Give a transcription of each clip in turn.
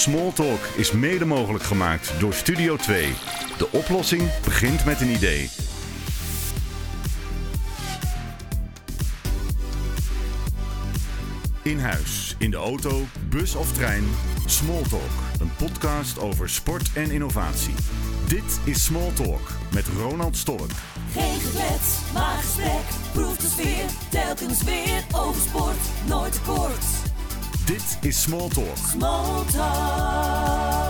Smalltalk is mede mogelijk gemaakt door Studio 2. De oplossing begint met een idee. In huis, in de auto, bus of trein. Smalltalk, een podcast over sport en innovatie. Dit is Smalltalk met Ronald Stork. Geen geklets, maar gesprek. Proef de sfeer, telkens weer. Over sport, nooit te kort. Dit is Smalltalk. Small talk.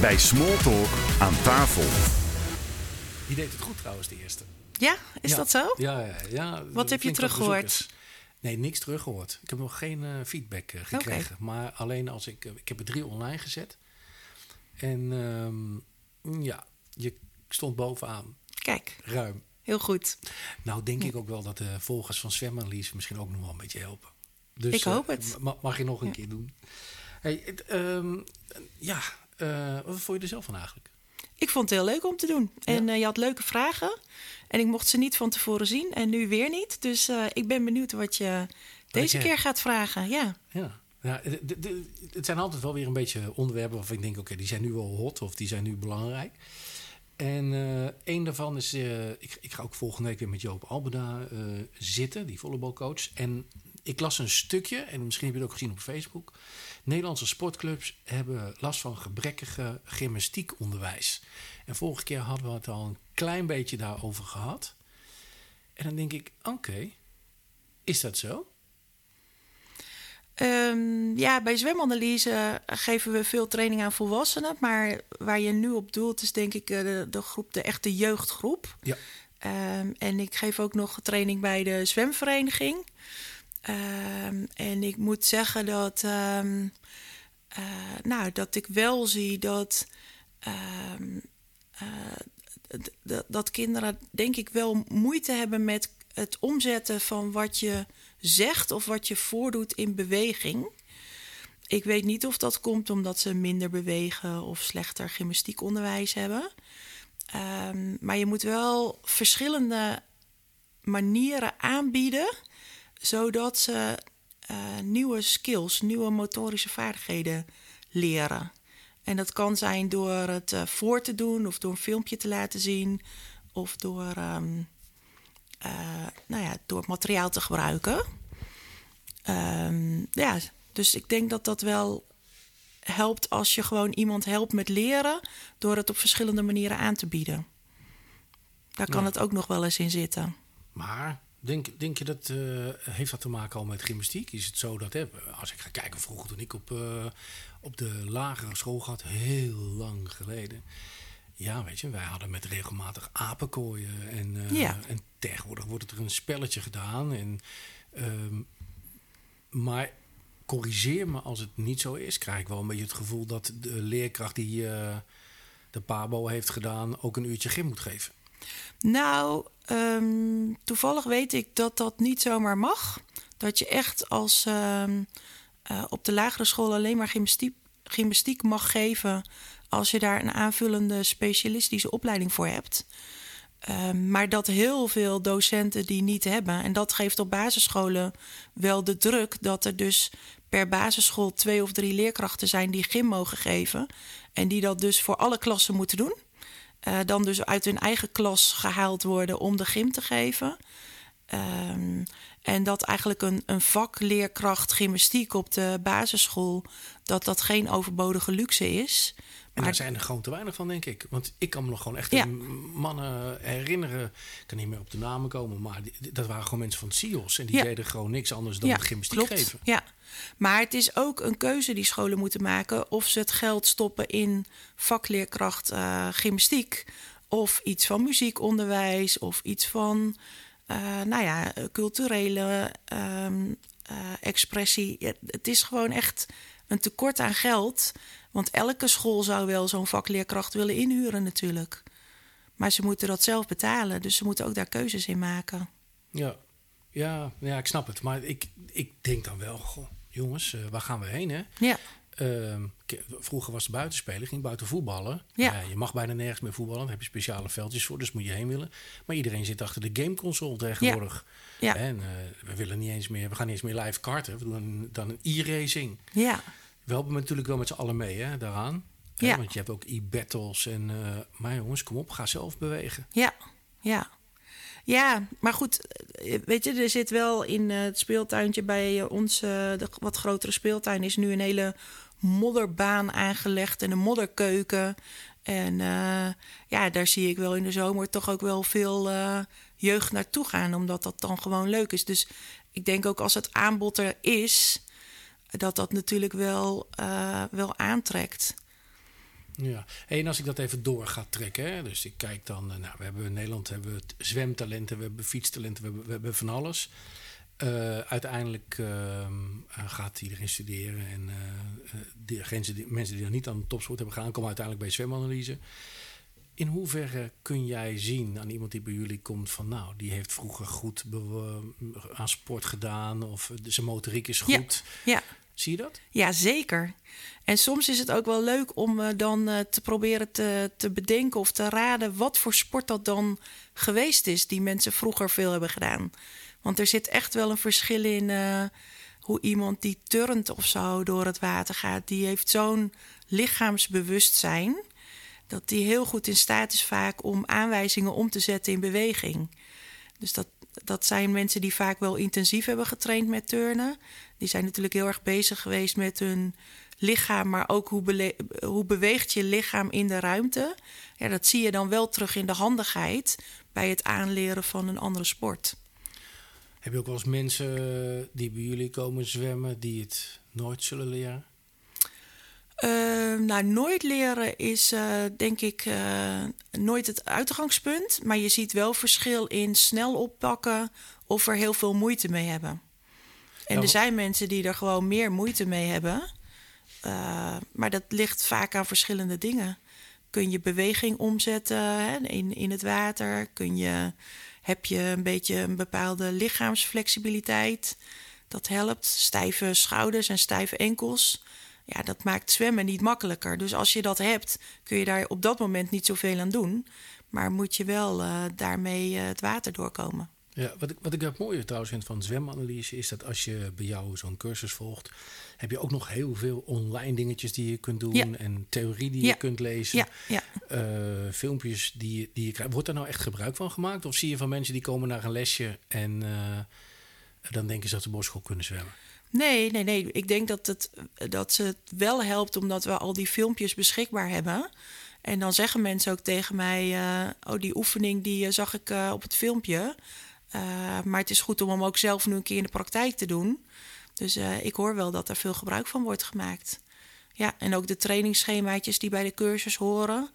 Bij Smalltalk aan tafel. Die deed het goed trouwens, de eerste. Ja, is Ja. dat zo? Ja, ja, ja. Wat heb je teruggehoord? Nee, niks teruggehoord. Ik heb nog geen eh, feedback eh, gekregen. Maar alleen als ik... eh, ik heb er drie online gezet. En ehm, ja, je stond bovenaan. Kijk, Ruim. Heel goed. Nou denk ik ook wel dat de volgers van Zwemmerlies misschien ook nog wel een beetje helpen. Dus, Ik hoop eh, het. ma- mag je nog een Ja. keer doen. Hey, het, ehm, ja, eh, wat vond je er zelf van eigenlijk? Ik vond het heel leuk om te doen. En eh, je had leuke vragen. En ik mocht ze niet van tevoren zien en nu weer niet. Dus ik ben benieuwd wat je deze je- keer gaat vragen. Ja, Ja, ja het zijn altijd wel weer een beetje onderwerpen waarvan ik denk: oké, die zijn nu wel hot of die zijn nu belangrijk. En eh een daarvan is: eh, ik, ik ga ook volgende week weer met Joop Albeda eh, zitten, die volleybalcoach. En ik las een stukje, en misschien heb je het ook gezien op Facebook. Nederlandse sportclubs hebben last van gebrekkige gymnastiekonderwijs. En vorige keer hadden we het al een klein beetje daarover gehad. En dan denk ik: oké, is dat zo? Ehm, ja bij zwemanalyse geven we veel training aan volwassenen. Maar waar je nu op doelt is denk ik eh, de, de groep, de echte jeugdgroep. Ja. Ehm, en ik geef ook nog training bij de zwemvereniging. Ehm, en ik moet zeggen dat, eh, nou, dat ik wel zie dat, eh, dat kinderen, denk ik, wel moeite hebben met het omzetten van wat je zegt of wat je voordoet in beweging. Ik weet niet of dat komt omdat ze minder bewegen of slechter gymnastiekonderwijs hebben. Ehm, maar je moet wel verschillende manieren aanbieden, zodat ze eh, nieuwe skills, nieuwe motorische vaardigheden leren. En dat kan zijn door het eh, voor te doen, of door een filmpje te laten zien, of door, ehm, eh, nou ja, door materiaal te gebruiken. Ehm, ja, dus ik denk dat dat wel helpt als je gewoon iemand helpt met leren door het op verschillende manieren aan te bieden. Daar kan Ja. het ook nog wel eens in zitten. Maar denk, denk je dat eh, heeft dat te maken al met gymnastiek? Is het zo dat hè, als ik ga kijken vroeger toen ik op, eh, op de lagere school had, heel lang geleden. Ja, weet je, wij hadden met regelmatig apenkooien en, eh, Ja. en tegenwoordig wordt er een spelletje gedaan. En, ehm, maar corrigeer me als het niet zo is. Krijg ik wel een beetje het gevoel dat de leerkracht die eh, de Pabo heeft gedaan ook een uurtje gym moet geven. Nou, ehm, toevallig weet ik dat dat niet zomaar mag. Dat je echt als ehm, eh, op de lagere school alleen maar gymnastiek, gymnastiek mag geven als je daar een aanvullende specialistische opleiding voor hebt. Ehm, maar dat heel veel docenten die niet hebben. En dat geeft op basisscholen wel de druk dat er dus per basisschool twee of drie leerkrachten zijn die gym mogen geven. En die dat dus voor alle klassen moeten doen. Eh, dan dus uit hun eigen klas gehaald worden om de gym te geven. Ehm, en dat eigenlijk een, een vakleerkracht gymnastiek op de basisschool... dat dat geen overbodige luxe is. En Maar daar zijn er gewoon te weinig van, denk ik. Want ik kan me nog gewoon echt Ja. mannen herinneren. Ik kan niet meer op de namen komen, maar die- dat waren gewoon mensen van SIOS. En die Ja. deden gewoon niks anders dan gymnastiek klopt. geven. Ja, maar het is ook een keuze die scholen moeten maken of ze het geld stoppen in vakleerkracht eh, gymnastiek of iets van muziekonderwijs of iets van, nou ja, culturele ehm, eh, expressie. Ja, het is gewoon echt een tekort aan geld, want elke school zou wel zo'n vakleerkracht willen inhuren natuurlijk. Maar ze moeten dat zelf betalen, dus ze moeten ook daar keuzes in maken. Ja, ja, ja ik snap het. Maar ik, ik denk dan wel, goh, jongens, eh, waar gaan we heen, hè? Ja. Ehm, vroeger was het buitenspelen, ging buiten voetballen. Ja. je mag bijna nergens meer voetballen. Daar heb je speciale veldjes voor, dus moet je heen willen. Maar iedereen zit achter de gameconsole tegenwoordig. Ja. En eh, we willen niet eens meer, we gaan niet eens meer live karten. We doen dan een e-racing. Ja, We helpen natuurlijk wel met z'n allen mee hè, daaraan. Ja. want je hebt ook e-battles. En, eh, maar jongens, kom op, ga zelf bewegen. ja, ja. Ja, maar goed, eh, weet je, er zit wel in het speeltuintje bij ons, de wat grotere speeltuin, is nu een hele modderbaan aangelegd en een modderkeuken. En eh, ja, daar zie ik wel in de zomer toch ook wel veel eh, jeugd naartoe gaan, omdat dat dan gewoon leuk is. Dus ik denk ook als het aanbod er is, dat dat natuurlijk wel, eh, wel aantrekt. Ja, en als ik dat even door ga trekken, dus ik kijk dan, nou, we hebben in Nederland hebben we zwemtalenten, we hebben fietstalenten, we hebben, we hebben van alles. Eh, uiteindelijk eh, gaat iedereen studeren en eh, die, mensen die, mensen die nog niet aan de topsport hebben gedaan, komen uiteindelijk bij zwemanalyse. In hoeverre kun jij zien aan iemand die bij jullie komt van, nou, die heeft vroeger goed aan sport gedaan of zijn motoriek is goed. Ja. Zie je dat? Ja, zeker. En soms is het ook wel leuk om dan te proberen te, te bedenken of te raden wat voor sport dat dan geweest is, die mensen vroeger veel hebben gedaan. Want er zit echt wel een verschil in eh, hoe iemand die turnt of zo door het water gaat. Die heeft zo'n lichaamsbewustzijn dat die heel goed in staat is vaak om aanwijzingen om te zetten in beweging. Dus dat, dat zijn mensen die vaak wel intensief hebben getraind met turnen. Die zijn natuurlijk heel erg bezig geweest met hun lichaam, maar ook hoe, hoe beweegt je lichaam in de ruimte. Ja, dat zie je dan wel terug in de handigheid bij het aanleren van een andere sport. Heb je ook wel eens mensen eh, die bij jullie komen zwemmen die het nooit zullen leren? Eh, nou, nooit leren is eh, denk ik eh, nooit het uitgangspunt. Maar je ziet wel verschil in snel oppakken of er heel veel moeite mee hebben. En Ja, er zijn mensen die er gewoon meer moeite mee hebben. Maar dat ligt vaak aan verschillende dingen. Kun je beweging omzetten hè, in, in het water? Kun je, heb je een beetje een bepaalde lichaamsflexibiliteit? Dat helpt. Stijve schouders en stijve enkels. Ja, dat maakt zwemmen niet makkelijker. Dus als je dat hebt, kun je daar op dat moment niet zoveel aan doen. Maar moet je wel eh, daarmee eh, het water doorkomen. Ja, wat ik, wat ik het mooie trouwens vind van zwemanalyse is dat als je bij jou zo'n cursus volgt, heb je ook nog heel veel online dingetjes die je kunt doen Ja. en theorie die Ja. je kunt lezen. Ja, ja. eh, filmpjes die, je- die je krijgt. Wordt daar nou echt gebruik van gemaakt? Of zie je van mensen die komen naar een lesje en eh, dan denken ze dat ze borstschool kunnen zwemmen? Nee, nee, nee. Ik denk dat het, dat het wel helpt omdat we al die filmpjes beschikbaar hebben. En dan zeggen mensen ook tegen mij: eh, Oh, die oefening die zag ik op het filmpje. Eh, maar het is goed om hem ook zelf nu een keer in de praktijk te doen. Dus eh, ik hoor wel dat er veel gebruik van wordt gemaakt. Ja, en ook de trainingsschemaatjes die bij de cursus horen.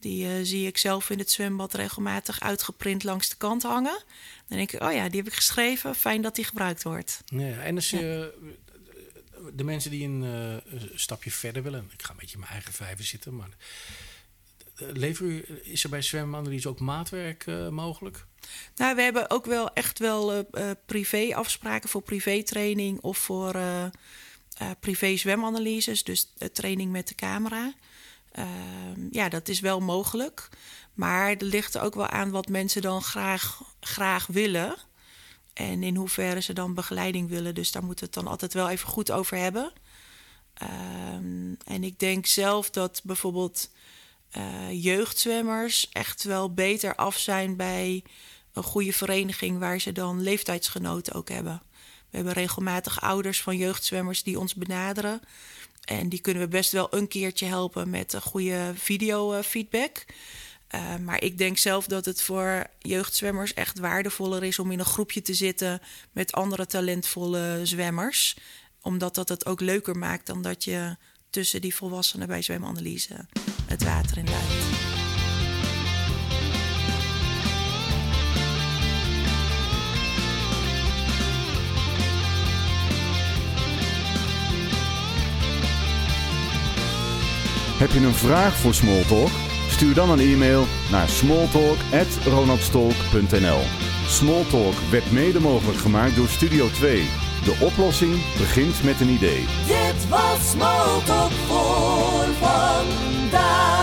Die eh, zie ik zelf in het zwembad regelmatig uitgeprint langs de kant hangen. Dan denk ik, oh ja, die heb ik geschreven. Fijn dat die gebruikt wordt. Ja, en als je de mensen die een stapje verder willen, ik ga een beetje in mijn eigen vijver zitten, maar lever u, is er bij zwemanalyse ook maatwerk eh, mogelijk? Nou, we hebben ook wel echt wel eh, eh, privé-afspraken voor privétraining of voor eh, eh, privé-zwemanalyses. Dus training met de camera. Ehm, ja, dat is wel mogelijk. Maar er ligt er ook wel aan wat mensen dan graag, graag willen. En in hoeverre ze dan begeleiding willen. Dus daar moeten we het dan altijd wel even goed over hebben. Ehm, en ik denk zelf dat bijvoorbeeld eh, jeugdzwemmers echt wel beter af zijn bij een goede vereniging waar ze dan leeftijdsgenoten ook hebben. We hebben regelmatig ouders van jeugdzwemmers die ons benaderen. En die kunnen we best wel een keertje helpen met een goede videofeedback. Uh, maar ik denk zelf dat het voor jeugdzwemmers echt waardevoller is om in een groepje te zitten met andere talentvolle zwemmers. Omdat dat het ook leuker maakt dan dat je tussen die volwassenen bij zwemanalyse het water in. Heb je een vraag voor Smalltalk? Stuur dan een e-mail naar smalltalk.ronaldstolk.nl Smalltalk werd mede mogelijk gemaakt door Studio 2 De oplossing begint met een idee. Dit was Smalltalk voor vandaag.